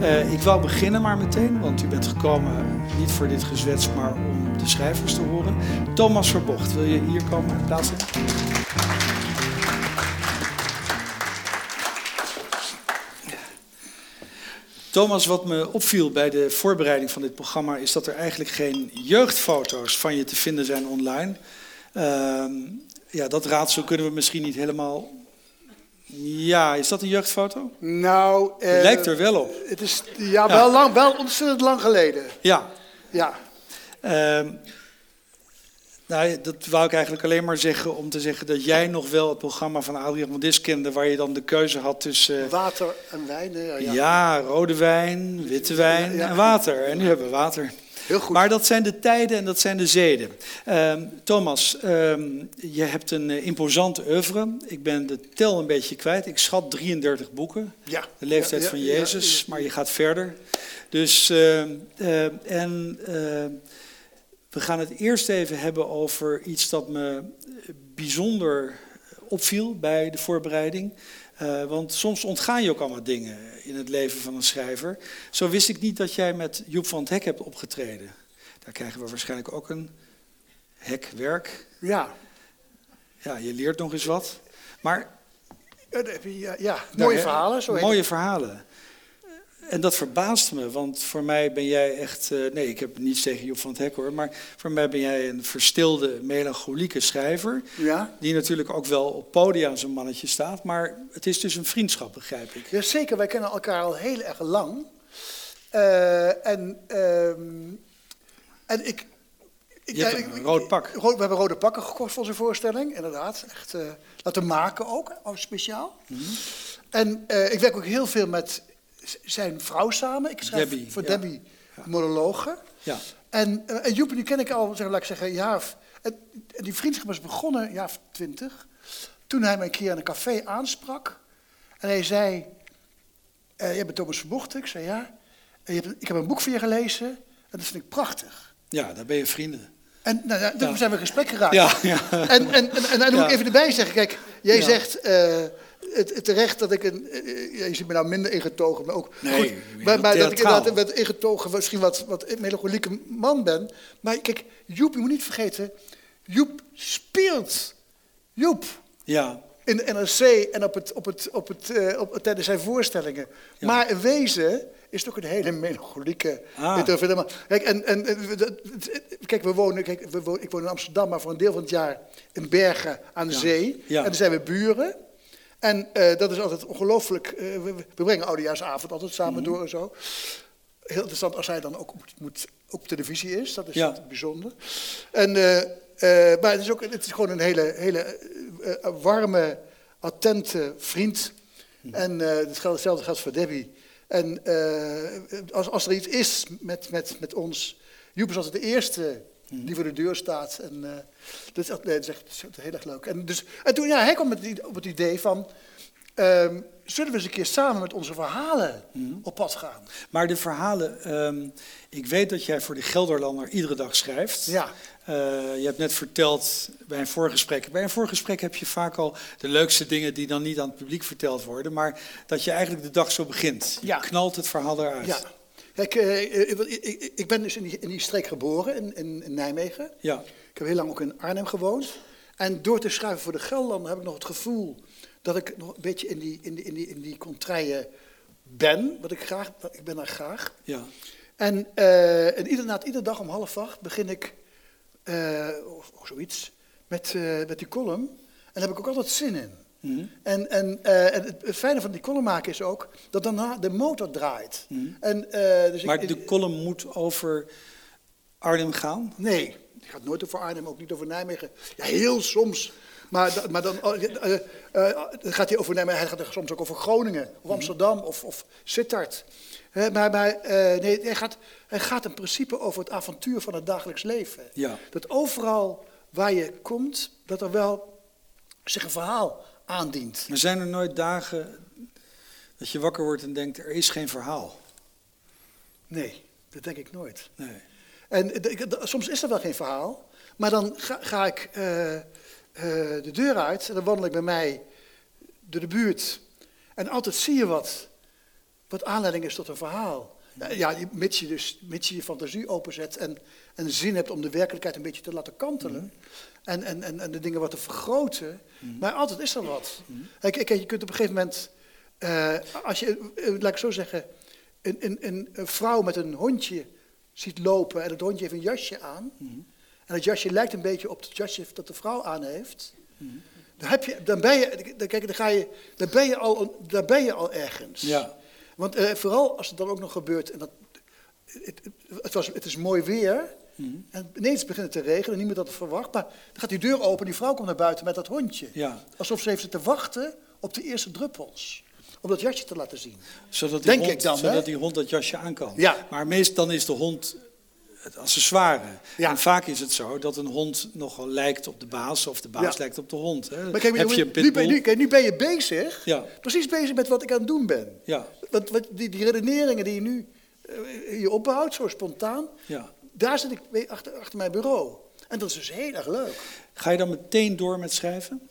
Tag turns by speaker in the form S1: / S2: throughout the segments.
S1: Uh, ik wou beginnen maar meteen, want u bent gekomen niet voor dit gezwets, maar om de schrijvers te horen. Thomas Verbocht, wil je hier komen plaatsen? Thomas, wat me opviel bij de voorbereiding van dit programma is dat er eigenlijk geen jeugdfoto's van je te vinden zijn online. Uh, ja, dat raadsel kunnen we misschien niet helemaal. Ja, is dat een jeugdfoto?
S2: Nou,
S1: het lijkt er wel op.
S2: Het is ja, wel, Lang, wel ontzettend lang geleden.
S1: Ja.
S2: Ja.
S1: Uh, nou, dat wou ik eigenlijk alleen maar zeggen om te zeggen dat jij nog wel het programma van Adriaan van Dis kende, waar je dan de keuze had tussen...
S2: Water en wijn, ja.
S1: Ja, rode wijn, witte wijn en water. En nu hebben we water.
S2: Heel goed.
S1: Maar dat zijn de tijden en dat zijn de zeden. Uh, Thomas, uh, je hebt een uh, imposante oeuvre. Ik ben de tel een beetje kwijt. Ik schat 33 boeken.
S2: Ja.
S1: De leeftijd
S2: ja,
S1: van Jezus, maar je gaat verder. Dus, en we gaan het eerst even hebben over iets dat me bijzonder opviel bij de voorbereiding. Uh, want soms ontgaan je ook allemaal dingen in het leven van een schrijver. Zo wist ik niet dat jij met Joep van het Hek hebt opgetreden. Daar krijgen we waarschijnlijk ook een hekwerk.
S2: Ja.
S1: Ja, je leert nog eens wat. Maar...
S2: Ja, ja. mooie verhalen. Zo
S1: mooie verhalen. En dat verbaast me, want voor mij ben jij echt. Uh, nee, ik heb niets tegen Joep van het Hek hoor. Maar voor mij ben jij een verstilde, melancholieke schrijver.
S2: Ja.
S1: Die natuurlijk ook wel op podia aan zijn mannetje staat. Maar het is dus een vriendschap, begrijp ik.
S2: Jazeker, wij kennen elkaar al heel erg lang. Uh, en, uh, en ik.
S1: ik Je hebt een rood pak.
S2: We hebben rode pakken gekocht voor onze voorstelling, inderdaad. Echt uh, laten maken ook, speciaal. Mm -hmm. En ik werk ook heel veel met zijn vrouw samen. Ik schrijf
S1: Debbie,
S2: voor
S1: ja.
S2: Debbie monologen.
S1: Ja.
S2: En, uh, en Joep, die ken ik al, zeg, laat ik zeggen. En die vriendschap is begonnen, of twintig. Toen hij me een keer in een café aansprak. En hij zei, uh, jij bent Thomas Verbocht? Ik zei, ja. En je hebt, ik heb een boek van je gelezen en dat vind ik prachtig.
S1: Ja, daar ben je vrienden.
S2: En nou, ja, toen
S1: Ja.
S2: zijn we in gesprek geraakt.
S1: Ja, ja.
S2: En, en, en, en dan moet
S1: Ja.
S2: ik even erbij zeggen, kijk, jij
S1: Ja.
S2: zegt uh, het, terecht dat ik een, uh, ja, je ziet me nou minder ingetogen, maar ook
S1: Nee,
S2: goed, maar, maar dat ik inderdaad een wat ingetogen, misschien wat, wat melancholieke man ben. Maar kijk, Joep, je moet niet vergeten, Joep speelt. Joep.
S1: ja.
S2: In de NRC en op het, op het, op het, uh, op, tijdens zijn voorstellingen.
S1: Ja.
S2: Maar in wezen is het ook een hele melancholieke.
S1: Ah.
S2: Kijk, en, en, kijk, we wonen, kijk we wonen, ik woon in Amsterdam, maar voor een deel van het jaar in Bergen aan de
S1: Ja.
S2: zee.
S1: Ja.
S2: En dan zijn we buren. En eh, dat is altijd ongelooflijk. eh, we, we brengen oudejaarsavond altijd samen
S1: Mhm.
S2: door en zo. Heel interessant als hij dan ook moet, moet, op televisie is. Dat is
S1: Ja.
S2: bijzonder. En, eh, maar het is, ook, het is gewoon een hele, hele warme, attente vriend. En eh, het geldt- hetzelfde geldt voor Debbie. En als, als er iets is met, met, met ons... Joep is altijd de eerste die voor de deur staat. En, eh, dat, is, echt- nee, dat is echt dat is echt heel erg leuk. En, dus, en toen, ja, hij kwam met, op het idee van... ehm, zullen we eens een keer samen met onze verhalen op pad gaan?
S1: Maar de verhalen, ehm, ik weet dat jij voor de Gelderlander iedere dag schrijft.
S2: Ja.
S1: Eh, je hebt net verteld bij een voorgesprek. Bij een voorgesprek heb je vaak al de leukste dingen die dan niet aan het publiek verteld worden. Maar dat je eigenlijk de dag zo begint. Je
S2: Ja.
S1: knalt het verhaal eruit.
S2: Ja. Kijk, eh, ik, ik, ik ben dus in die, in die streek geboren, in, in, in Nijmegen.
S1: Ja.
S2: Ik heb heel lang ook in Arnhem gewoond. En door te schrijven voor de Gelderlander heb ik nog het gevoel dat ik nog een beetje in die, in die, in die, in die contraille ben. Wat ik graag, wat- ik ben daar graag.
S1: ja.
S2: En, eh, en ieder, iedere dag om half acht begin ik, eh, of, of zoiets, met, eh, met die column. En daar heb ik ook altijd zin in.
S1: Mhm.
S2: En, en, eh, en het, fijne van die column maken is ook dat daarna de motor draait. En, eh, dus ik-
S1: Maar de column moet over Arnhem gaan.
S2: Nee, het gaat nooit over Arnhem, ook niet over Nijmegen. Ja, heel soms. Maar, maar dan eh, dan gaat hij over Nijmegen, hij gaat er soms ook over Groningen, of Amsterdam, of, of Sittard. Maar maar nee, hij gaat, hij gaat in principe over het avontuur van het dagelijks leven.
S1: Ja.
S2: Dat overal waar je komt, dat er wel zich een verhaal aandient.
S1: Maar zijn er nooit dagen dat je wakker wordt en denkt, er is geen verhaal?
S2: Nee, dat denk ik nooit.
S1: Nee.
S2: En soms is er wel geen verhaal, maar dan ga, ga ik eh, eh, de deur uit en dan wandel ik bij mij door de buurt. En altijd zie je wat, wat wat aanleiding is tot een verhaal. Ja, mits je dus mits je, je fantasie openzet en, en zin hebt om de werkelijkheid een beetje te laten kantelen. En, en, en, en de dingen wat te vergroten. Maar altijd is er wat. Kijk, kijk, je kunt op een gegeven moment, eh, als je, eh, laat ik zo zeggen, een, een, een, een vrouw met een hondje ziet lopen en het hondje heeft een jasje aan. En het jasje lijkt een beetje op het jasje dat de vrouw aan heeft. Dan, heb je, dan, ben je, dan, kijk, dan, ga je, dan, ben je al, dan ben je al ergens.
S1: Ja.
S2: Want eh, vooral als het dan ook nog gebeurt, en dat, het, het, was, het is mooi weer, en ineens begint het te regenen, niemand had het verwacht, maar dan gaat die deur open en die vrouw komt naar buiten met dat hondje.
S1: Ja.
S2: Alsof ze heeft zitten wachten op de eerste druppels. Om dat jasje te laten zien.
S1: Zodat die,
S2: Denk
S1: hond,
S2: ik dan,
S1: zodat
S2: hè?
S1: die hond dat jasje aan kan.
S2: Ja.
S1: Maar meestal dan is de hond het accessoire.
S2: Ja.
S1: En vaak is het zo dat een hond nogal lijkt op de baas of de baas
S2: Ja.
S1: lijkt op de hond. Hè.
S2: Maar kijk,
S1: Heb je een
S2: nu, ben,
S1: pitbull?
S2: nu, ben je bezig,
S1: Ja.
S2: precies bezig met wat ik aan het doen ben.
S1: Ja,
S2: Want wat, die, die redeneringen die je nu eh, je opbouwt, zo spontaan,
S1: ja.
S2: Daar zit ik achter, achter mijn bureau. En dat is dus heel erg leuk.
S1: Ga je dan meteen door met schrijven?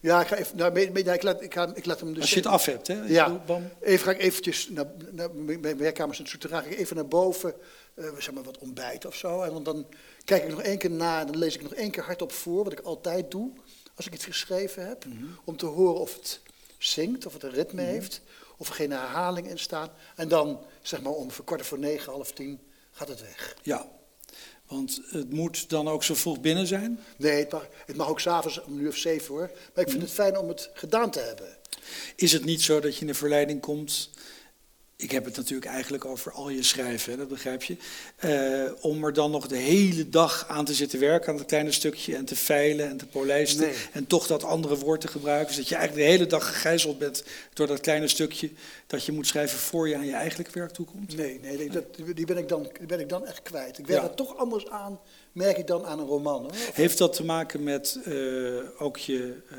S2: Ja, ik, ga even, nou, ik, laat, ik, ga, ik laat hem dus...
S1: Als je het af hebt, hè?
S2: Ja,
S1: Bam.
S2: even ga ik eventjes naar, naar mijn in het souterrain, ga ik even naar boven, eh, zeg maar wat ontbijt of zo. En dan, kijk ik nog één keer na en dan lees ik nog één keer hardop voor, wat ik altijd doe als ik iets geschreven heb.
S1: Mhm.
S2: Om te horen of het zingt, of het een ritme heeft, of er geen herhaling in staat. En dan, zeg maar om kwart voor negen, half tien, gaat het weg.
S1: Ja. Want het moet dan ook zo vroeg binnen zijn.
S2: Nee, het mag, het mag ook s'avonds om een uur of zeven hoor. Maar ik vind het fijn om het gedaan te hebben.
S1: Is het niet zo dat je in de verleiding komt? Ik heb het natuurlijk eigenlijk over al je schrijven, hè, dat begrijp je. eh, om er dan nog de hele dag aan te zitten werken, aan dat kleine stukje, en te veilen en te polijsten.
S2: Nee.
S1: En toch dat andere woord te gebruiken. Dus dat je eigenlijk de hele dag gegijzeld bent door dat kleine stukje dat je moet schrijven voor je aan je eigenlijke werk toekomt.
S2: Nee, nee, nee, dat, die, ben ik dan, die ben ik dan echt kwijt. Ik werk
S1: Ja.
S2: er toch anders aan, merk ik dan aan een roman. Hoor.
S1: Heeft dat te maken met eh, ook je eh,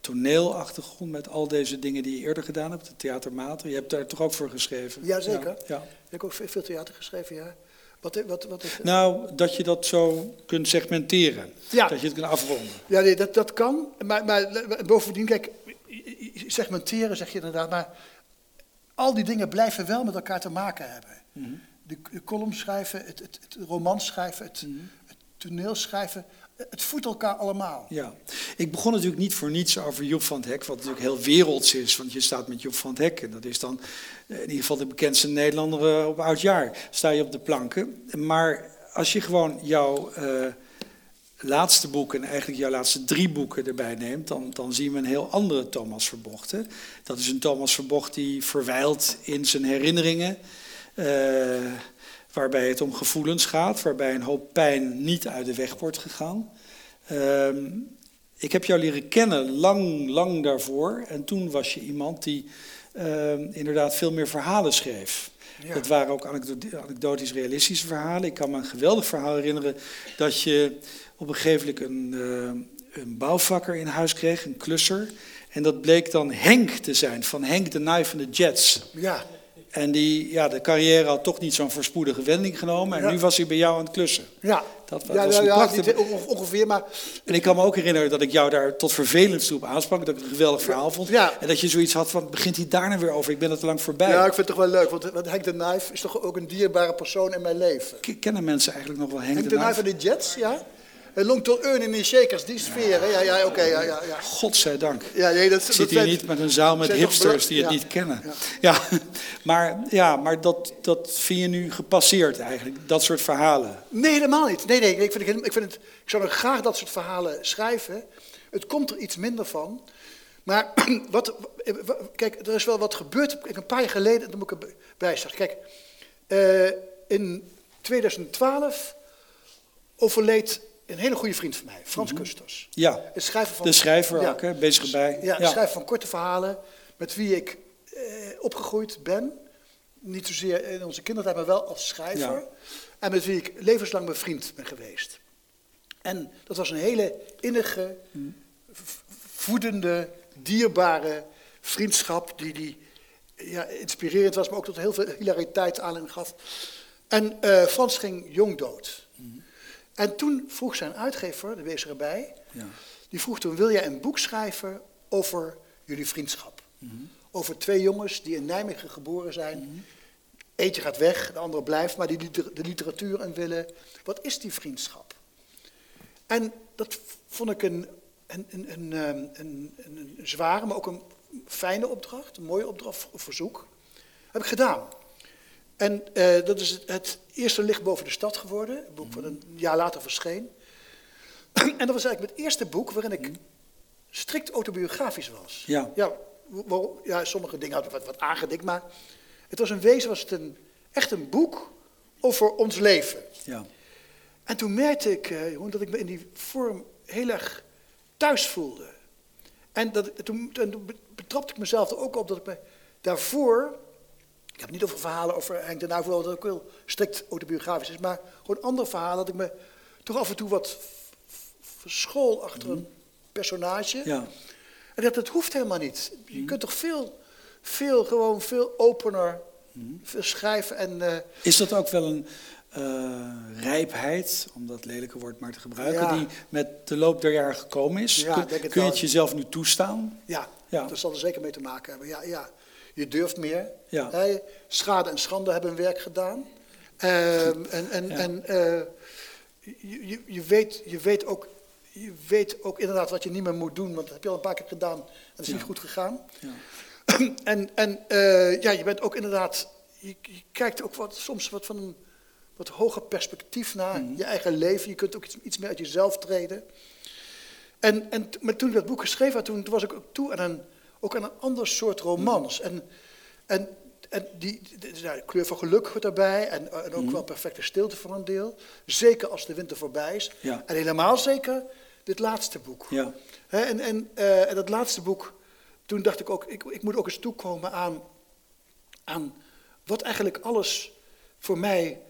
S1: toneelachtergrond, met al deze dingen die je eerder gedaan hebt, de theatermater? Je hebt daar toch ook voor geschreven?
S2: Jazeker.
S1: Ja, ja.
S2: Ik heb ook veel theater geschreven, ja. Wat, wat, wat is
S1: Nou, dat je dat zo kunt segmenteren.
S2: Ja.
S1: Dat je het kunt afronden.
S2: Ja, nee, dat, dat kan. Maar, maar bovendien, kijk, segmenteren zeg je inderdaad, maar al die dingen blijven wel met elkaar te maken hebben.
S1: Mhm.
S2: De, de column schrijven, het, het, het roman schrijven, het,
S1: Mhm.
S2: het toneel schrijven, het voedt elkaar allemaal.
S1: Ja. Ik begon natuurlijk niet voor niets over Joep van het Hek, wat natuurlijk heel werelds is. Want je staat met Joep van het Hek en dat is dan eh, in ieder geval de bekendste Nederlander eh, op oudjaar. Sta je op de planken. Maar als je gewoon jouw eh, laatste boek en eigenlijk jouw laatste drie boeken erbij neemt, dan, dan zien we een heel andere Thomas Verbocht. Dat is een Thomas Verbocht die verwijlt in zijn herinneringen. eh, waarbij het om gevoelens gaat, waarbij een hoop pijn niet uit de weg wordt gegaan. Ehm, ik heb jou leren kennen lang, lang daarvoor. En toen was je iemand die ehm, inderdaad veel meer verhalen schreef.
S2: Ja.
S1: Dat waren ook anekdo- anekdotisch realistische verhalen. Ik kan me een geweldig verhaal herinneren dat je op een gegeven moment een, eh, een bouwvakker in huis kreeg, een klusser. En dat bleek dan Henk te zijn, van Henk de Nijf van de Jets.
S2: Ja,
S1: En die, ja, de carrière had toch niet zo'n voorspoedige wending genomen. En
S2: Ja.
S1: nu was hij bij jou aan het klussen.
S2: ja.
S1: Dat
S2: ja,
S1: was
S2: ja,
S1: een
S2: ja, ongeveer, maar
S1: En ik kan me ook herinneren dat ik jou daar tot vervelend toe op aansprak. Dat ik het een geweldig verhaal vond.
S2: Ja.
S1: En dat je zoiets had van, begint hij daar nou weer over? Ik ben er te lang voorbij.
S2: ja, ik vind het toch wel leuk, want, want Henk de Nijf is toch ook een dierbare persoon in mijn leven.
S1: Kennen mensen eigenlijk nog wel Henk,
S2: Henk
S1: de
S2: de Nijf
S1: Nijf?
S2: van de Jets, ja? En Long tot Earn in Shakers, die sfeer, hè? Ja, ja, oké, ja, ja, ja.
S1: Godzijdank.
S2: Ja, nee, dat,
S1: Ik
S2: dat
S1: zit hier
S2: zijn-
S1: niet met een zaal met hipsters die het niet kennen.
S2: Ja.
S1: Maar, ja, maar dat, dat vind je nu gepasseerd eigenlijk, dat soort verhalen.
S2: Nee, helemaal niet. Nee, nee, ik, vind, het- ik, vind het, ik zou nog graag dat soort verhalen schrijven. Het komt er iets minder van. Maar wat, kijk, er is wel wat gebeurd. Een paar jaar geleden, dat moet ik erbij zeggen. Kijk, eh, in 2012 overleed een hele goede vriend van mij, Frans Kusters.
S1: Ja,
S2: Een schrijver van,
S1: Mhm. de schrijver
S2: ja,
S1: ook, hè, bezig bij.
S2: Ja, schrijver van korte verhalen, met wie ik eh, opgegroeid ben. Niet zozeer in onze kindertijd, maar wel als schrijver.
S1: Ja.
S2: En met wie ik levenslang bevriend ben geweest. En dat was een hele innige, v- voedende, dierbare vriendschap die, die ja, inspirerend was, maar ook tot heel veel hilariteit aan gaf. En eh, Frans ging jong dood. En toen vroeg zijn uitgever, de wees erbij,
S1: Ja.
S2: die vroeg toen, wil jij een boek schrijven over jullie vriendschap? over twee jongens die in Nijmegen geboren zijn. Eentje gaat weg, de andere blijft, maar die liter- de literatuur in willen. Wat is die vriendschap? En dat vond ik een, een, een, een, ehm, een, een, een zware, maar ook een fijne opdracht, een mooie opdracht, een verzoek. Heb ik gedaan. En eh, dat is het, het eerste licht boven de stad geworden, een boek wat een jaar later verscheen. en dat was eigenlijk mijn eerste boek waarin ik strikt autobiografisch was.
S1: Ja.
S2: Ja, wel, ja sommige dingen hadden wat, wat aangedikt, maar het was een wezen, was het een, echt een boek over ons leven.
S1: Ja.
S2: En toen merkte ik, Jeroen, dat ik me in die vorm heel erg thuis voelde. En dat, toen, toen betrapte ik mezelf er ook op dat ik me daarvoor... Ik heb het niet over verhalen over Henk de Nauw, hoewel dat ook wel strikt autobiografisch is... maar gewoon andere verhalen, dat ik me toch af en toe wat verschool achter een personage.
S1: Ja.
S2: En dat, dat hoeft helemaal niet. Je kunt toch veel, veel, gewoon veel opener veel schrijven en... eh,
S1: Is dat ook wel een eh, rijpheid, om dat lelijke woord maar te gebruiken,
S2: Ja.
S1: die met de loop der jaren gekomen is?
S2: Ja,
S1: kun kun je het jezelf nu toestaan?
S2: Ja,
S1: Ja.
S2: dat zal er zeker mee te maken hebben. Ja, ja. Je durft meer.
S1: Ja.
S2: Schade en schande hebben hun werk gedaan. Ehm, en en,
S1: Ja.
S2: en eh, je, je, weet, je, weet ook, je weet ook inderdaad wat je niet meer moet doen, want dat heb je al een paar keer gedaan en dat is
S1: Ja.
S2: niet goed gegaan.
S1: Ja.
S2: en en eh, ja, je bent ook inderdaad, je, je kijkt ook wat, soms wat van een wat hoger perspectief naar
S1: Mhm.
S2: je eigen leven. Je kunt ook iets, iets meer uit jezelf treden. En, en maar toen ik dat boek geschreven had, toen, toen was ik ook toe aan een, ook aan een ander soort romans. En, en, en die, nou, de kleur van geluk hoort daarbij en, en ook wel perfecte stilte voor een deel. Zeker als de winter voorbij is.
S1: Ja.
S2: En helemaal zeker dit laatste boek.
S1: Ja.
S2: En, en, eh, en dat laatste boek, toen dacht ik ook, ik, ik moet ook eens toekomen aan, aan wat eigenlijk alles voor mij,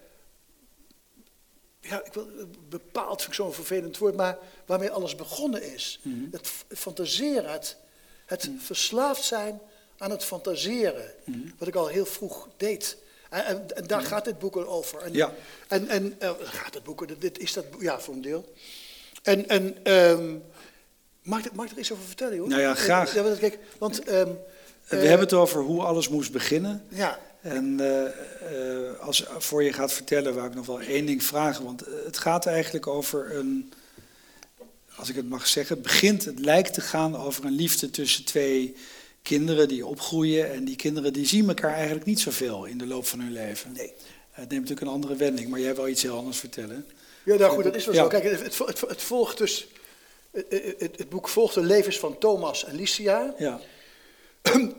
S2: ja, ik wil, bepaald vind ik zo'n vervelend woord, maar waarmee alles begonnen is. Het f- fantaseren, het, het verslaafd zijn aan het fantaseren, wat ik al heel vroeg deed. En, en, en daar gaat dit boek over. En,
S1: Ja.
S2: en, en eh, gaat het boek, dit is dat, ja, voor een deel. En, en ehm, mag, ik, mag ik er iets over vertellen, joh?
S1: Nou ja, graag.
S2: Ja, want kijk, want... ehm,
S1: We
S2: eh,
S1: hebben het over hoe alles moest beginnen.
S2: Ja,
S1: En eh, eh, als, voor je gaat vertellen, wou ik nog wel één ding vragen. Want eh, het gaat eigenlijk over een, als ik het mag zeggen, het begint, het lijkt te gaan over een liefde tussen twee kinderen die opgroeien. En die kinderen die zien elkaar eigenlijk niet zoveel in de loop van hun leven.
S2: nee.
S1: Het neemt natuurlijk een andere wending, maar jij wil iets heel anders vertellen.
S2: Ja, nou goed, dat is wel
S1: Ja.
S2: zo. Kijk, het, het, het, volgt dus... Het, het, het boek volgt de levens van Thomas en Licia,
S1: Ja,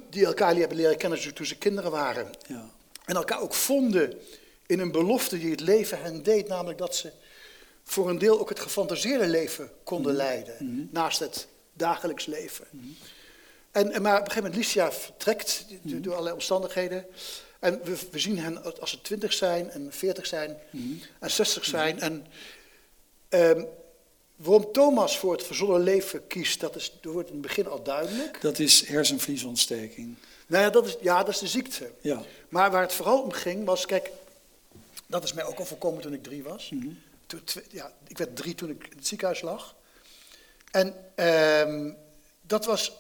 S2: die elkaar hebben leren kennen toen ze kinderen waren.
S1: ja,
S2: En elkaar ook vonden in een belofte die het leven hen deed, namelijk dat ze voor een deel ook het gefantaseerde leven konden leiden, naast het dagelijks leven. En, en maar op een gegeven moment, Licia vertrekt do- door allerlei omstandigheden. En we, we zien hen als ze twintig zijn en veertig zijn en zestig zijn. En ehm, waarom Thomas voor het verzonnen leven kiest, dat, is, dat wordt in het begin al duidelijk.
S1: dat is hersenvliesontsteking.
S2: Nou ja, dat is, ja, dat is de ziekte.
S1: Ja,
S2: Maar waar het vooral om ging was, kijk, dat is mij ook al voorkomen toen ik drie was. Toen, twe- ja, ik werd drie toen ik in het ziekenhuis lag. En ehm, dat was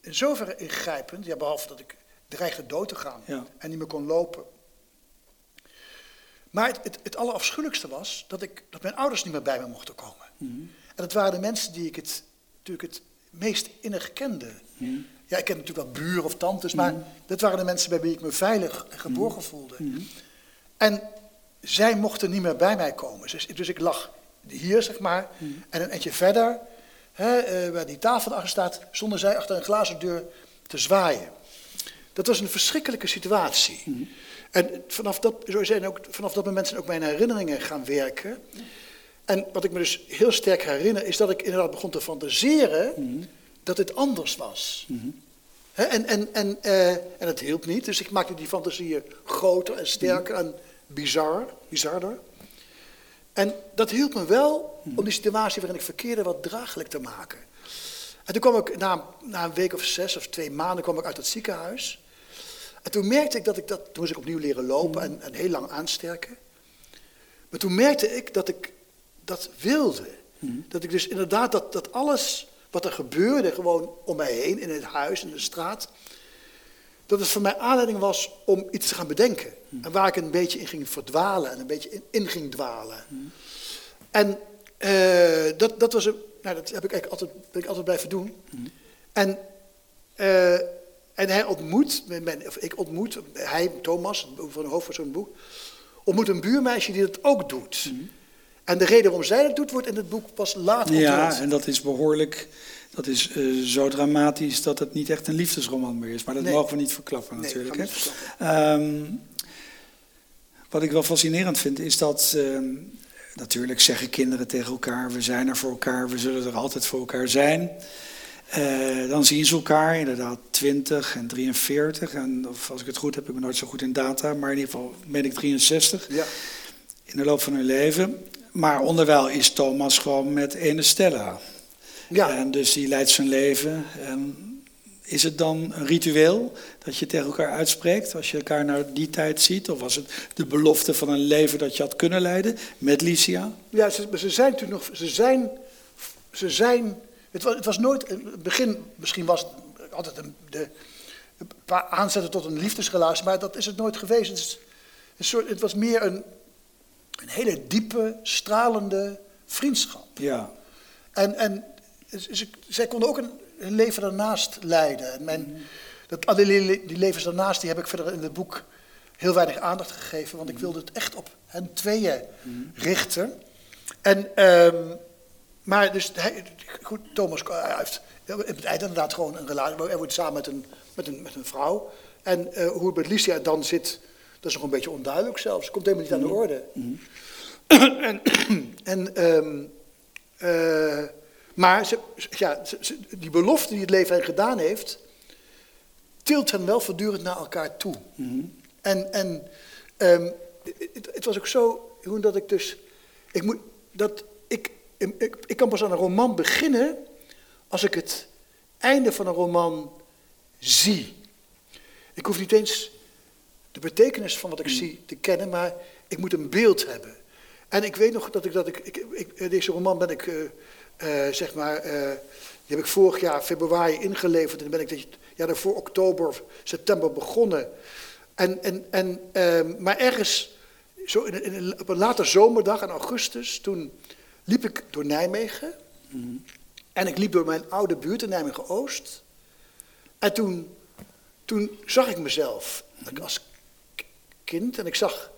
S2: in zoverre ingrijpend, ja, behalve dat ik dreigde dood te gaan
S1: Ja.
S2: en niet meer kon lopen. Maar het, het, het allerafschuwelijkste was dat, ik, dat mijn ouders niet meer bij me mochten komen. En dat waren de mensen die ik het, natuurlijk het meest innig kende. Ja, ik ken natuurlijk wel buren of tantes, maar dat waren de mensen bij wie ik me veilig en geborgen voelde. En zij mochten niet meer bij mij komen. Dus, dus ik lag hier, zeg maar, en een eindje verder, hè, eh, waar die tafel achter staat, stonden zij achter een glazen deur te zwaaien. Dat was een verschrikkelijke situatie. En vanaf dat, zo zijn ook, vanaf dat moment zijn ook mijn herinneringen gaan werken. En wat ik me dus heel sterk herinner, is dat ik inderdaad begon te fantaseren dat het anders was. Hè, en, en, en, eh, en het hielp niet, dus ik maakte die fantasieën groter en sterker en bizar, bizarder. En dat hielp me wel om die situatie waarin ik verkeerde wat draaglijk te maken. En toen kwam ik na, na een week of zes of twee maanden kwam ik uit het ziekenhuis. En toen merkte ik dat ik dat, toen moest ik opnieuw leren lopen en, en heel lang aansterken. Maar toen merkte ik dat ik dat wilde. Dat ik dus inderdaad dat, dat alles wat er gebeurde gewoon om mij heen, in het huis, in de straat, dat het voor mij aanleiding was om iets te gaan bedenken. En waar ik een beetje in ging verdwalen en een beetje in, in ging dwalen. En eh, dat, dat was een, nou, dat heb ik eigenlijk altijd, ben ik altijd blijven doen. En, eh, en hij ontmoet, of ik ontmoet, hij, Thomas, van de hoofd van zo'n boek, ontmoet een buurmeisje die dat ook doet. En de reden waarom zij dat doet, wordt in het boek pas later
S1: Ja, en dat is behoorlijk, dat is eh, zo dramatisch dat het niet echt een liefdesroman meer is. Maar dat
S2: Nee.
S1: mogen we niet verklappen natuurlijk. hè. Ehm, wat ik wel fascinerend vind, is dat ehm, natuurlijk zeggen kinderen tegen elkaar: we zijn er voor elkaar, we zullen er altijd voor elkaar zijn. Eh, dan zien ze elkaar, inderdaad 20 en 43. En of als ik het goed heb, ik ben nooit zo goed in data, maar in ieder geval ben ik 63
S2: Ja.
S1: in de loop van hun leven. Maar onderwijl is Thomas gewoon met ene Stella.
S2: Ja.
S1: En dus die leidt zijn leven. En is het dan een ritueel dat je tegen elkaar uitspreekt als je elkaar naar die tijd ziet? Of was het de belofte van een leven dat je had kunnen leiden met Licia?
S2: Ja, ze, ze zijn natuurlijk nog, ze zijn, ze zijn, het was, het was nooit, in het begin, misschien was het altijd een, de, een paar aanzetten tot een liefdesrelatie, maar dat is het nooit geweest. Het, is een soort, het was meer een, een hele diepe, stralende vriendschap.
S1: Ja,
S2: En, en ze, zij konden ook een, een leven daarnaast leiden. En mijn, dat, alle le- die levens daarnaast die heb ik verder in het boek heel weinig aandacht gegeven, want ik wilde het echt op hen tweeën richten. En, ehm, maar dus, hij, goed, Thomas hij heeft op het inderdaad gewoon een relatie. Hij wordt samen met een, met een, met een vrouw. En eh, hoe het met Licia dan zit, dat is nog een beetje onduidelijk zelfs. Komt helemaal niet aan de orde. en en ehm, eh, maar ze, ja, ze- die belofte die het leven hen gedaan heeft, tilt hen wel voortdurend naar elkaar toe. En, en ehm, het, het was ook zo, Jeroen, dat ik dus, ik moet, dat ik, ik, ik kan pas aan een roman beginnen als ik het einde van een roman zie. Ik hoef niet eens de betekenis van wat ik zie te kennen, maar ik moet een beeld hebben. En ik weet nog dat ik, dat ik, ik, ik deze roman ben ik, eh, eh, zeg maar, eh, die heb ik vorig jaar februari ingeleverd en ben ik dit jaar daarvoor oktober, september begonnen. En, en, en, ehm, maar ergens, zo in, in, op een late zomerdag in augustus, toen liep ik door Nijmegen. En ik liep door mijn oude buurt in Nijmegen-Oost. En toen, toen zag ik mezelf als kind en ik zag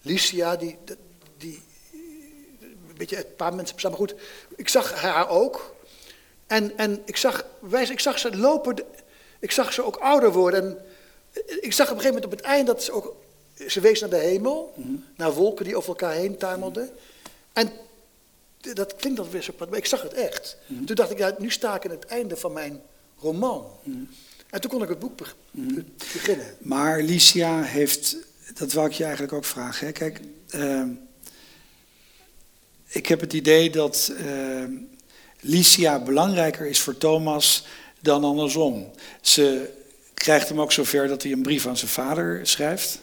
S2: Licia, die, die, een beetje een paar mensen samen goed. Ik zag haar ook. En, en ik, zag, wijs, ik zag ze lopen, ik zag ze ook ouder worden. En ik zag op een gegeven moment op het eind dat ze ook, ze wees naar de hemel, naar wolken die over elkaar heen tuimelden. En dat klinkt dan weer zo maar ik zag het echt. Toen dacht ik, ja, nu sta ik aan het einde van mijn roman. En toen kon ik het boek beg- beginnen.
S1: maar Licia heeft, dat wou ik je eigenlijk ook vragen. Hè? Kijk, ehm, ik heb het idee dat ehm, Licia belangrijker is voor Thomas dan andersom. Ze krijgt hem ook zover dat hij een brief aan zijn vader schrijft.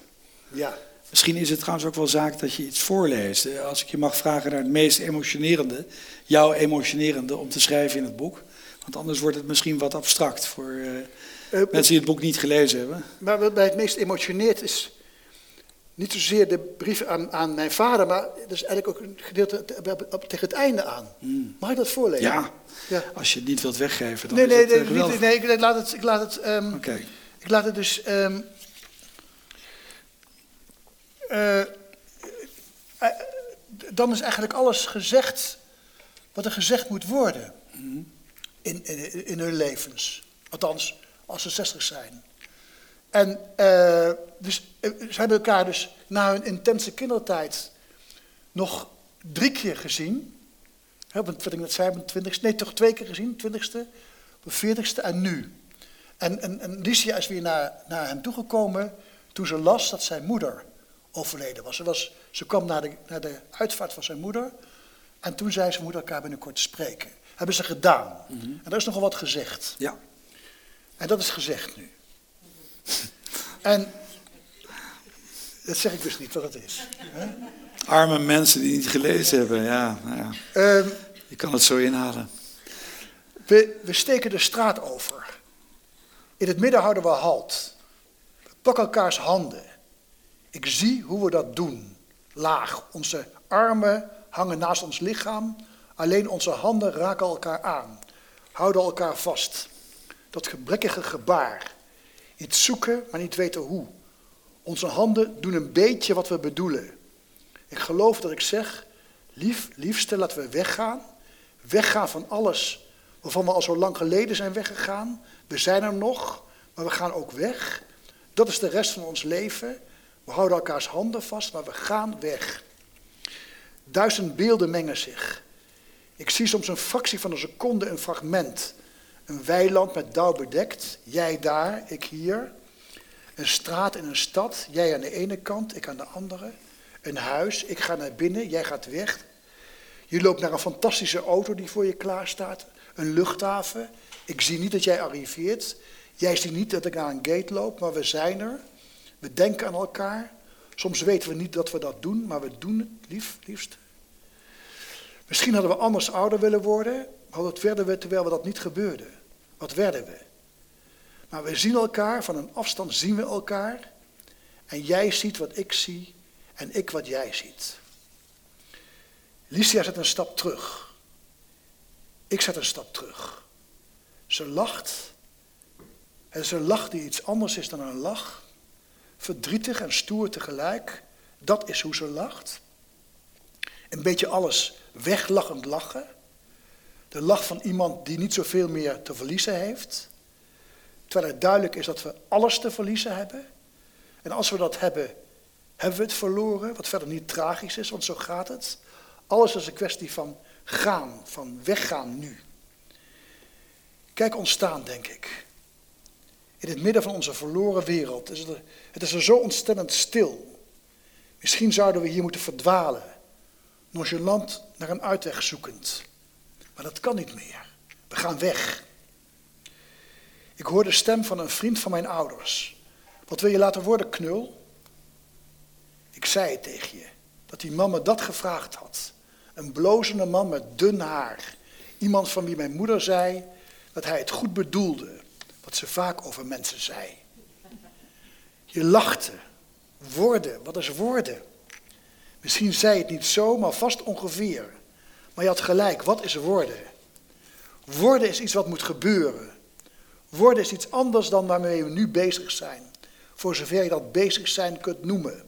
S2: Ja.
S1: Misschien is het trouwens ook wel zaak dat je iets voorleest. Eh, Als ik je mag vragen naar het meest emotionerende, jouw emotionerende om te schrijven in het boek. Want anders wordt het misschien wat abstract voor eh,
S2: Eh,
S1: mensen die het boek niet gelezen hebben.
S2: Maar wat mij het meest emotioneert is niet zozeer de brief aan, aan mijn vader, maar dat is eigenlijk ook een gedeelte tegen het einde aan. Mag ik dat voorlezen?
S1: Ja,
S2: Ja.
S1: als je het niet wilt weggeven, dan
S2: Nee,
S1: is
S2: nee,
S1: het eh,
S2: nee,
S1: geweldig.
S2: niet, nee, ik laat het, ik laat het,
S1: Oké.
S2: ik laat het dus. ehm, eh, eh, eh, dan is eigenlijk alles gezegd wat er gezegd moet worden in, in, in hun levens. Althans, als ze 60 zijn. En eh, dus, eh, ze hebben elkaar dus na hun intense kindertijd nog drie keer gezien. Hè, op het- wat ik net zei, op twintigste. Nee, toch twee keer gezien, twintigste, op de veertigste en nu. En, en, en Licia is weer naar, naar hem toegekomen toen ze las dat zijn moeder overleden was. Ze, was, ze kwam naar de, naar de uitvaart van zijn moeder. En toen zei ze, we moeten elkaar binnenkort spreken. Hebben ze gedaan. En daar is nogal wat gezegd.
S1: Ja.
S2: En dat is gezegd nu. En dat zeg ik dus niet wat het is. hè.
S1: Arme mensen die niet gelezen hebben, ja, nou ja.
S2: Ehm,
S1: Je kan het zo inhalen.
S2: we, we steken de straat over. In het midden houden we halt. Pak elkaars handen. Ik zie hoe we dat doen. Laag. Onze armen hangen naast ons lichaam. Alleen onze handen raken elkaar aan. Houden elkaar vast. Dat gebrekkige gebaar. Iets zoeken, maar niet weten hoe. Onze handen doen een beetje wat we bedoelen. Ik geloof dat ik zeg, lief, liefste, laten we weggaan. Weggaan van alles waarvan we al zo lang geleden zijn weggegaan. We zijn er nog, maar we gaan ook weg. Dat is de rest van ons leven. We houden elkaars handen vast, maar we gaan weg. Duizend beelden mengen zich. Ik zie soms een fractie van een seconde, een fragment. Een weiland met dauw bedekt, jij daar, ik hier. Een straat in een stad, jij aan de ene kant, ik aan de andere. Een huis, ik ga naar binnen, jij gaat weg. Je loopt naar een fantastische auto die voor je klaar staat. Een luchthaven, ik zie niet dat jij arriveert. Jij ziet niet dat ik naar een gate loop, maar we zijn er. We denken aan elkaar. Soms weten we niet dat we dat doen, maar we doen het lief, liefst. Misschien hadden we anders ouder willen worden, maar wat werden we terwijl we dat niet gebeurde? Wat werden we? Maar we zien elkaar, van een afstand zien we elkaar. En jij ziet wat ik zie en ik wat jij ziet. Licia zet een stap terug. Ik zet een stap terug. Ze lacht. En is een lach die iets anders is dan een lach. Verdrietig en stoer tegelijk. Dat is hoe ze lacht. Een beetje alles weglachend lachen. De lach van iemand die niet zoveel meer te verliezen heeft. Terwijl het duidelijk is dat we alles te verliezen hebben. En als we dat hebben, hebben we het verloren. Wat verder niet tragisch is, want zo gaat het. Alles is een kwestie van gaan, van weggaan nu. Kijk ontstaan, denk ik. In het midden van onze verloren wereld is het, er, het is er zo ontstellend stil. Misschien zouden we hier moeten verdwalen, nonchalant naar een uitweg zoekend. Maar dat kan niet meer. We gaan weg. Ik hoor de stem van een vriend van mijn ouders. Wat wil je laten worden, knul? Ik zei het tegen je, dat die man me dat gevraagd had. Een blozende man met dun haar. Iemand van wie mijn moeder zei dat hij het goed bedoelde, wat ze vaak over mensen zei. Je lachte. Worden, wat is worden? Misschien zei het niet zo, maar vast ongeveer. Maar je had gelijk, wat is worden? Worden is iets wat moet gebeuren. Worden is iets anders dan waarmee we nu bezig zijn. Voor zover je dat bezig zijn kunt noemen.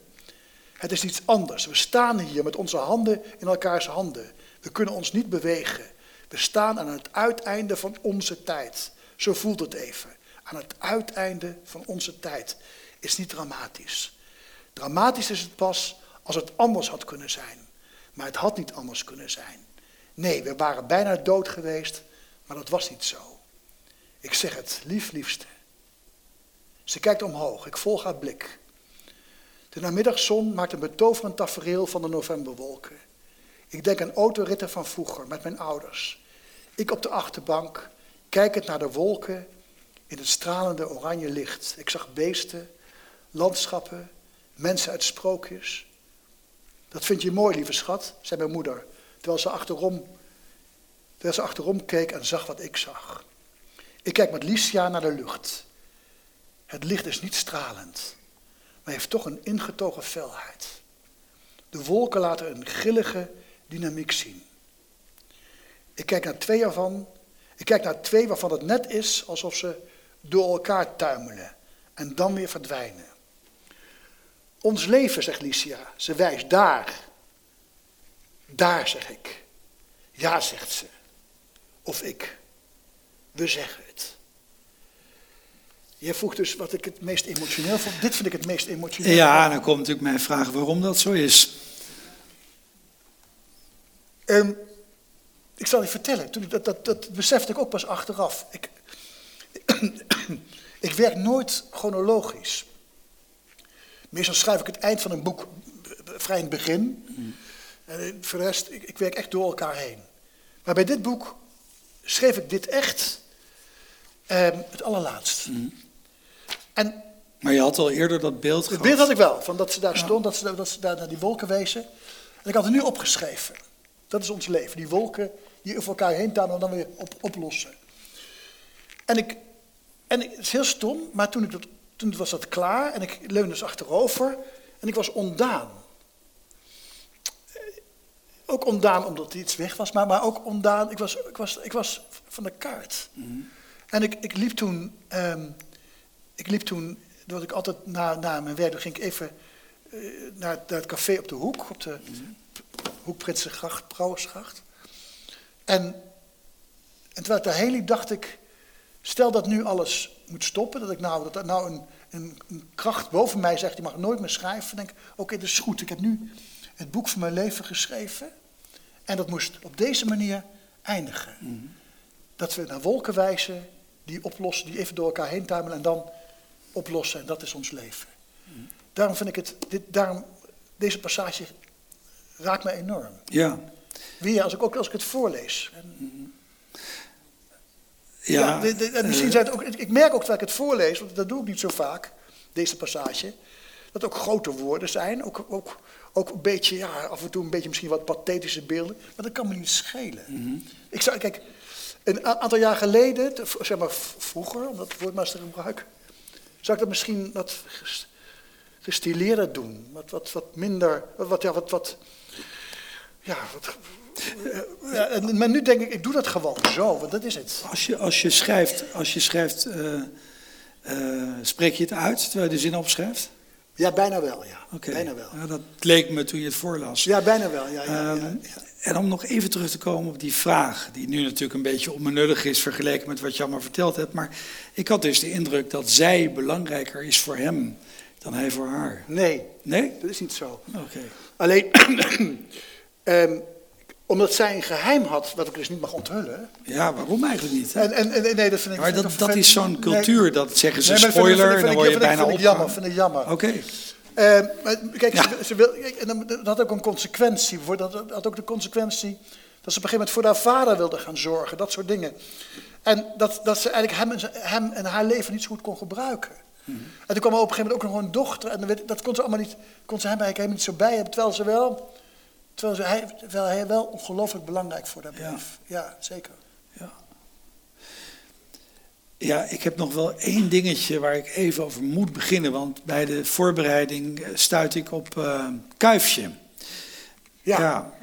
S2: Het is iets anders. We staan hier met onze handen in elkaars handen. We kunnen ons niet bewegen. We staan aan het uiteinde van onze tijd. Zo voelt het even. Aan het uiteinde van onze tijd. Is niet dramatisch. Dramatisch is het pas als het anders had kunnen zijn. Maar het had niet anders kunnen zijn. Nee, we waren bijna dood geweest, maar dat was niet zo. Ik zeg het, lief, liefste. Ze kijkt omhoog, ik volg haar blik. De namiddagzon maakt een betoverend tafereel van de novemberwolken. Ik denk aan autoritten van vroeger met mijn ouders. Ik op de achterbank, kijkend naar de wolken in het stralende oranje licht. Ik zag beesten, landschappen, mensen uit sprookjes. Dat vind je mooi, lieve schat, zei mijn moeder, terwijl ze achterom, terwijl ze achterom keek en zag wat ik zag. Ik kijk met Licia naar de lucht. Het licht is niet stralend, maar heeft toch een ingetogen felheid. De wolken laten een grillige dynamiek zien. Ik kijk naar twee ervan. Ik kijk naar twee waarvan het net is alsof ze door elkaar tuimelen en dan weer verdwijnen. Ons leven, zegt Licia. Ze wijst daar. Daar, zeg ik. Ja, zegt ze. Of ik. We zeggen het. Jij vroeg dus wat ik het meest emotioneel vond. Dit vind ik het meest emotioneel.
S1: Ja, dan komt natuurlijk mijn vraag waarom dat zo is.
S2: Um, ik zal je vertellen, toen, dat, dat, dat besefte ik ook pas achteraf. Ik, ik werk nooit chronologisch. Meestal schrijf ik het eind van een boek vrij in het begin. En voor de rest, ik, ik, werk echt door elkaar heen. Maar bij dit boek schreef ik dit echt um, het allerlaatst. Mm. En,
S1: maar je had al eerder dat beeld
S2: Het beeld had ik wel, van dat ze daar stond, dat ze, dat ze daar naar die wolken wezen. En ik had het nu opgeschreven. Dat is ons leven, die wolken die over elkaar heen taan en dan weer op, oplossen. En, ik, en ik, het is heel stom, maar toen ik dat toen was dat klaar en ik leunde dus achterover en ik was ondaan. Ook ondaan omdat er iets weg was, maar, maar ook ondaan, ik was, ik, was, ik was van de kaart. En ik, ik liep toen, ehm, ik liep toen, dat ik altijd na, na mijn werk, ging ik even eh, naar, naar het café op de hoek, op de hoek Prinsengracht, Brouwersgracht. En, en terwijl ik daarheen liep, dacht ik, stel dat nu alles moet stoppen, dat ik nou, dat er nou een, een, een kracht boven mij zegt, je mag nooit meer schrijven, dan denk ik, oké, dat is goed, ik heb nu het boek van mijn leven geschreven. En dat moest op deze manier eindigen. Dat we naar wolken wijzen, die oplossen, die even door elkaar heen tuimelen en dan oplossen. En dat is ons leven. Daarom vind ik het, dit, daarom, deze passage raakt me enorm.
S1: Ja.
S2: Weer, als ik, ook als ik het voorlees. En,
S1: Ja,
S2: ja, de- de- en misschien
S1: eh,
S2: zijn het ook, ik merk ook dat ik het voorlees, want dat doe ik niet zo vaak, deze passage. Dat ook grote woorden zijn, ook, ook, ook een beetje, ja, af en toe een beetje misschien wat pathetische beelden, maar dat kan me niet schelen.
S1: Mhm.
S2: Ik zou, kijk, een aantal jaar geleden, zeg maar vroeger, om dat woord maar eens te gebruiken, zou ik dat misschien wat ges- gestileerder doen, wat, wat, wat minder, wat, wat, ja, wat, wat, ja, wat, ja, en- maar nu denk ik, ik doe dat gewoon zo, want dat is het.
S1: Als je, als je schrijft, als je schrijft eh, eh, spreek je het uit terwijl je de zin opschrijft?
S2: Ja, bijna wel, ja. Bijna wel.
S1: Ja, dat leek me toen je het voorlas.
S2: Ja, bijna wel, ja. ja, ja,
S1: Ehm,
S2: ja.
S1: En om nog even terug te komen op die vraag, die nu natuurlijk een beetje onbenullig is vergeleken met wat je allemaal verteld hebt. Maar ik had dus de indruk dat zij belangrijker is voor hem dan hij voor haar.
S2: Nee,
S1: Nee?
S2: dat is niet zo.
S1: Oké.
S2: Alleen, ehm, omdat zij een geheim had, wat ik dus niet mag onthullen.
S1: Ja, waarom eigenlijk niet? hè?
S2: En, en, en nee, dat vind ik...
S1: maar dat, is zo'n cultuur, dat zeggen ze
S2: Nee, dat vind ik-
S1: spoiler,
S2: vind ik-
S1: dan word je bijna
S2: jammer, vind ik jammer.
S1: Oké.
S2: Maar kijk,
S1: Ja.
S2: ze, ze wil, en dan- dat had ook een consequentie. Bijvoorbeeld, Dat had ook de consequentie dat ze op een gegeven moment voor haar vader wilde gaan zorgen. Dat soort dingen. En dat, dat ze eigenlijk hem en, hem en haar leven niet zo goed kon gebruiken.
S1: Mhm.
S2: En toen kwam er op een gegeven moment ook nog een dochter. En dat kon ze allemaal niet, kon ze hem eigenlijk helemaal niet zo bij hebben. Terwijl ze wel, terwijl, hij, terwijl hij wel ongelooflijk belangrijk voor haar
S1: Ja.
S2: bleef. Ja, zeker.
S1: Ja. Ja, ik heb nog wel één dingetje waar ik even over moet beginnen. Want bij de voorbereiding eh, stuit ik op eh, Kuifje.
S2: Ja.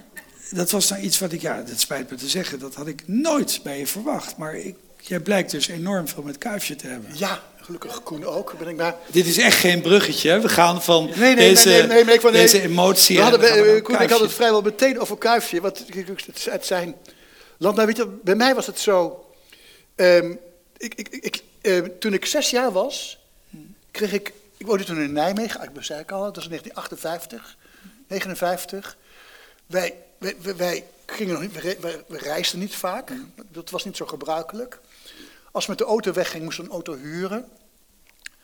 S1: dat was nou iets wat ik, ja, dat spijt me te zeggen, dat had ik nooit bij je verwacht. Maar ik, jij blijkt dus enorm veel met Kuifje te hebben.
S2: Ja, gelukkig Koen ook. Ben ik naar,
S1: Dit is echt geen bruggetje, we gaan van
S2: Nee, nee,
S1: deze,
S2: nee, nee, nee, maar ik wou- nee.
S1: deze emotie...
S2: We
S1: en
S2: hadden,
S1: we naar
S2: Koen, ik had het vrijwel meteen over Kuifje. Want het, zijn land. Nou, weet je, bij mij was het zo. ehm, ik, ik, ik, ehm, toen ik zes jaar was, kreeg ik. Ik woonde toen in Nijmegen, ik zei ik al, dat was in 1958, 59. Wij, wij, wij, wij gingen nog niet, we, re- we, we reisden niet vaak. Dat was niet zo gebruikelijk. Als we met de auto weggingen, moesten we een auto huren.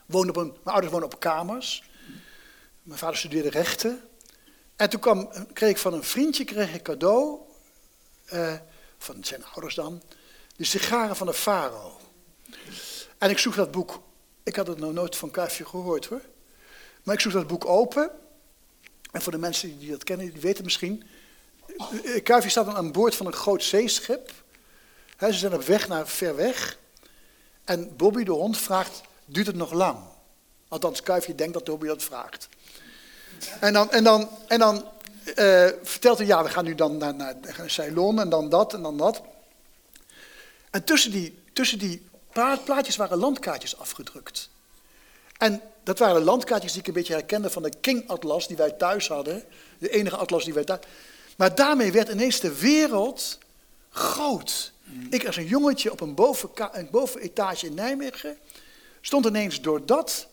S2: Woonde op een, mijn ouders woonden op kamers. Mijn vader studeerde rechten. En toen kwam, kreeg ik van een vriendje kreeg ik cadeau, eh, van zijn ouders dan, de sigaren van de Faro. En ik zoek dat boek, ik had het nog nooit van Kuifje gehoord hoor. Maar ik zoek dat boek open. En voor de mensen die dat kennen, die weten misschien. eh, Kuifje staat dan aan boord van een groot zeeschip. Hè, ze zijn op weg naar ver weg. En Bobby de hond vraagt, duurt het nog lang? Althans, Kuifje denkt dat Bobby dat vraagt. En dan, en dan, en dan eh, vertelt hij, ja, we gaan nu dan naar, naar, Ceylon en dan dat en dan dat. En tussen die, tussen die pla- plaatjes waren landkaartjes afgedrukt. En dat waren landkaartjes die ik een beetje herkende van de King Atlas die wij thuis hadden. De enige atlas die wij thuis Maar daarmee werd ineens de wereld groot. Ik als een jongetje op een, een bovenetage in Nijmegen stond ineens door dat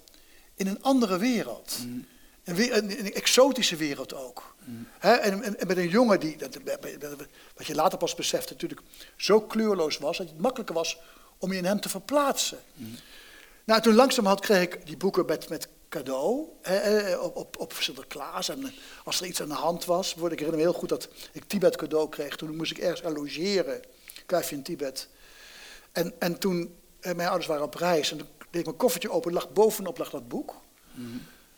S2: in een andere wereld. Een, exotische wereld ook. En, met een jongen die, wat je later pas beseft, natuurlijk zo kleurloos was, dat het makkelijker was om je in hem te verplaatsen. Nou, toen langzamerhand kreeg ik die boeken met, met cadeau op, op, op Sinterklaas. En eh, als er iets aan de hand was, bijvoorbeeld, ik herinner me heel goed dat ik Tibet cadeau kreeg. Toen moest ik ergens gaan logeren, Kuifje in Tibet. En, en toen, eh, mijn ouders waren op reis en toen deed ik mijn koffertje open, lag bovenop lag dat boek.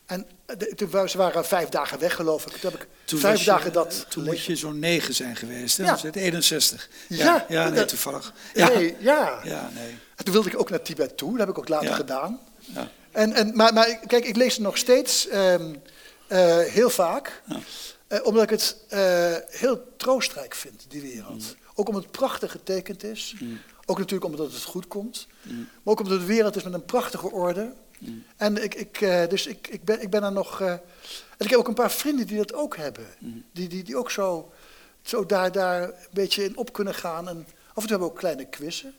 S2: En eh, de- toen ze waren vijf dagen weg, geloof ik. Toen heb ik
S1: Toen
S2: vijf
S1: je-
S2: dagen dat
S1: Toen moet je zo'n negen zijn geweest, hè?
S2: Ja.
S1: Was het 61?
S2: Ja,
S1: Ja, ja nee, toevallig. Ja.
S2: Nee, ja.
S1: ja, nee.
S2: En toen wilde ik ook naar Tibet toe, dat heb ik ook later
S1: Ja.
S2: gedaan.
S1: Ja.
S2: En, en, maar, maar kijk, ik lees het nog steeds ehm, eh, heel vaak. Omdat ik het heel troostrijk vind, die wereld. Ook omdat het prachtig getekend is. Ook natuurlijk omdat het goed komt. Maar ook omdat het wereld is met een prachtige orde. En ik, ik, eh, dus ik, ik, ben, ik ben er nog. eh, en ik heb ook een paar vrienden die dat ook hebben. Die, die, die ook zo, zo daar, daar een beetje in op kunnen gaan. En af en toe hebben we ook kleine quizzen.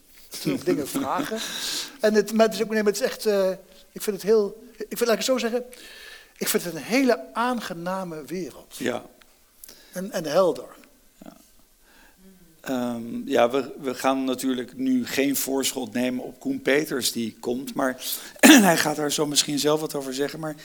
S2: Ook dingen vragen. En het, maar het is ook, nee, maar het is echt. eh, ik vind het heel. Ik vind, laat ik het zo zeggen. Ik vind het een hele aangename wereld.
S1: Ja.
S2: En, en helder.
S1: Ehm, ja, we, we gaan natuurlijk nu geen voorschot nemen op Koen Peters die komt. Maar hij gaat daar zo misschien zelf wat over zeggen. Maar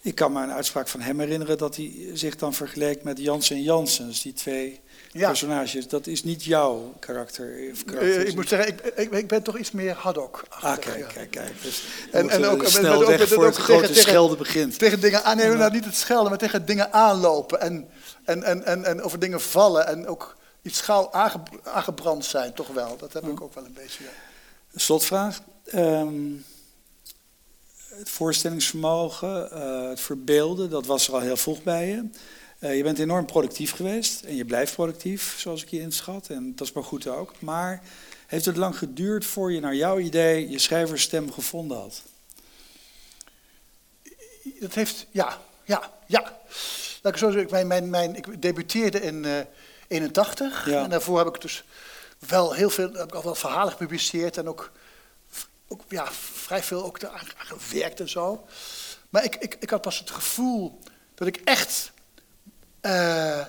S1: ik kan me een uitspraak van hem herinneren dat hij zich dan vergeleek met Jansen en Jansen. Dus die twee
S2: Ja.
S1: personages. Dat is niet jouw karakter. Of
S2: Eh,
S1: karakter
S2: ik moet zeggen, ik, ik, ik ben toch iets meer haddock.
S1: Ah, kijk, kijk, kijk. Dus
S2: En- en ook-
S1: snel
S2: ook-
S1: weg voor het grote
S2: tegen-
S1: schelden begint.
S2: Tegen dingen aan, nee, nou, niet het schelden, maar tegen dingen aanlopen en, en, en, en, en over dingen vallen en ook iets gauw aange, aangebrand zijn, toch wel. Dat heb ik ook wel een beetje.
S1: Slotvraag. Ehm, het voorstellingsvermogen, eh, het verbeelden, dat was er al heel vroeg bij je. Eh, je bent enorm productief geweest en je blijft productief, zoals ik je inschat. En dat is maar goed ook. Maar heeft het lang geduurd voor je naar jouw idee je schrijversstem gevonden had?
S2: Dat heeft, ja, ja, ja. Laat ik zo zeggen, mijn, mijn, mijn, ik debuteerde in eh 81
S1: Ja.
S2: en daarvoor heb ik dus wel heel veel, heb ik al wel verhalen gepubliceerd en ook, ook ja, vrij veel ook aan gewerkt en zo. Maar ik, ik, ik had pas het gevoel dat ik echt eh,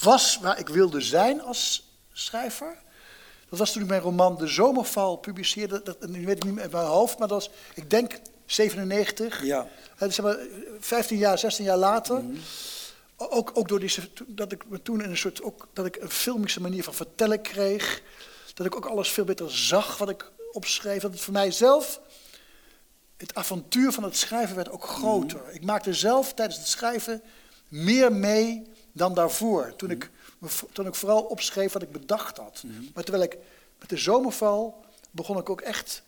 S2: was waar ik wilde zijn als schrijver. Dat was toen ik mijn roman De Zomerval publiceerde. Dat, nu weet ik niet meer uit mijn hoofd, maar dat was, ik denk, 97.
S1: Ja.
S2: Eh, zeg maar, 15 jaar, 16 jaar later. Ook, ook door die, dat ik me toen in een soort, ook, dat ik een filmische manier van vertellen kreeg. Dat ik ook alles veel beter zag wat ik opschreef. Dat het voor mij zelf, het avontuur van het schrijven werd ook groter. Ik maakte zelf tijdens het schrijven meer mee dan daarvoor. Toen, ik, vo- toen ik vooral opschreef wat ik bedacht had. Maar terwijl ik met de zomerval begon ik ook echt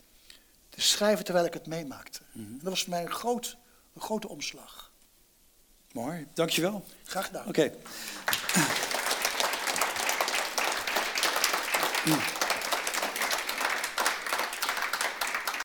S2: te schrijven terwijl ik het meemaakte. En dat was voor mij een, groot, een grote omslag.
S1: Mooi, dankjewel.
S2: Graag gedaan.
S1: Oké.